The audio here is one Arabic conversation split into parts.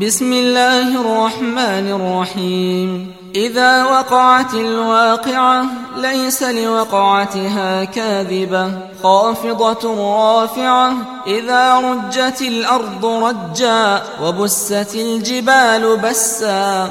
بسم الله الرحمن الرحيم. إذا وقعت الواقعة ليس لوقعتها كاذبة. خافضة رافعة. إذا رجت الأرض رجا وبست الجبال بسا.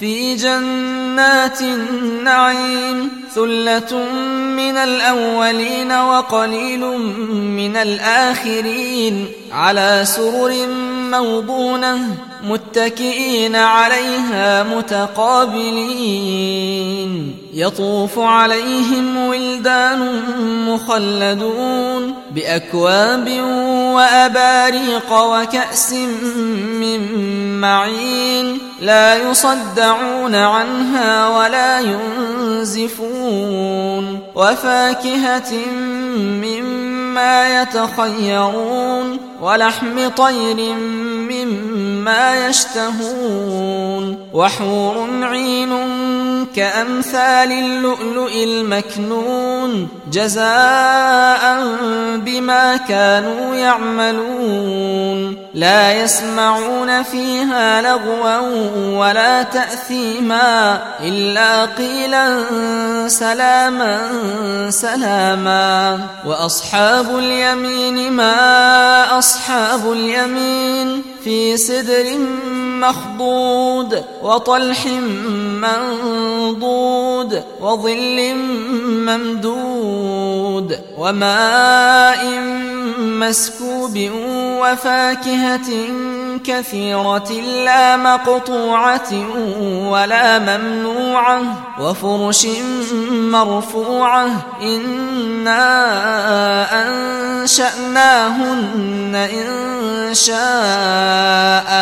في جنات النعيم ثلة من الأولين وقليل من الآخرين على سرر موضونة متكئين عليها متقابلين. يطوف عليهم ولدان مخلدون بأكواب وأباريق وكأس من معين. لا يصدعون عنها ولا ينزفون وفاكهة مما يتخيرون ولحم طير مما يشتهون وحور عين كأمثال اللؤلؤ المكنون جزاء بما كانوا يعملون لا يسمعون فيها لغوا ولا تأثيما إلا قيلا سلاما سلاما وأصحاب اليمين ما أصحاب اليمين في سدر مخضود وطلح منضود وظل ممدود وماء مسكوب وفاكهة كثيرة لا مقطوعة ولا ممنوعة وفرش مرفوعة إنا أنشأناهن إن شاء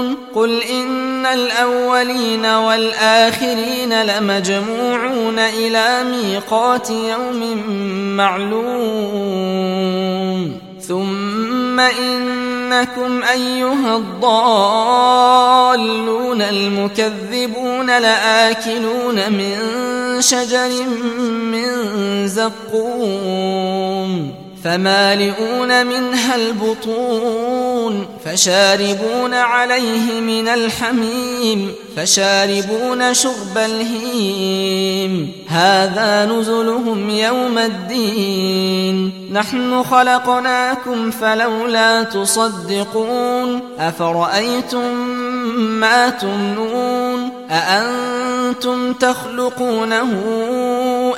قل إن الأولين والآخرين لمجموعون إلى ميقات يوم معلوم ثم إنكم أيها الضالون المكذبون لآكلون من شجر من زقوم فمالئون منها البطون فشاربون عليه من الحميم فشاربون شرب الهيم. هذا نزلهم يوم الدين. نحن خلقناكم فلولا تصدقون. أفرأيتم ما تمنون؟ أأنتم تخلقونه؟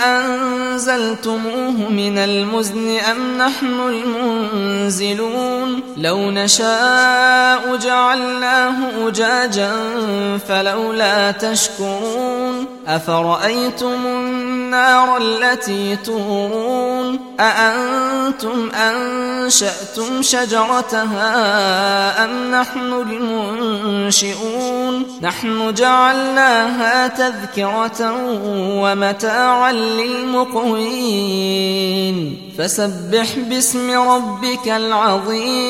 أنزلتموه من المزن أم نحن المنزلون؟ لو نشاء جعلناه أجاجا فلولا تشكرون أفرأيتم النار التي تورون أأنتم أنشأتم شجرتها أم نحن المنشئون نحن جعلناها تذكرة ومتاعا للمقوين فسبح باسم ربك العظيم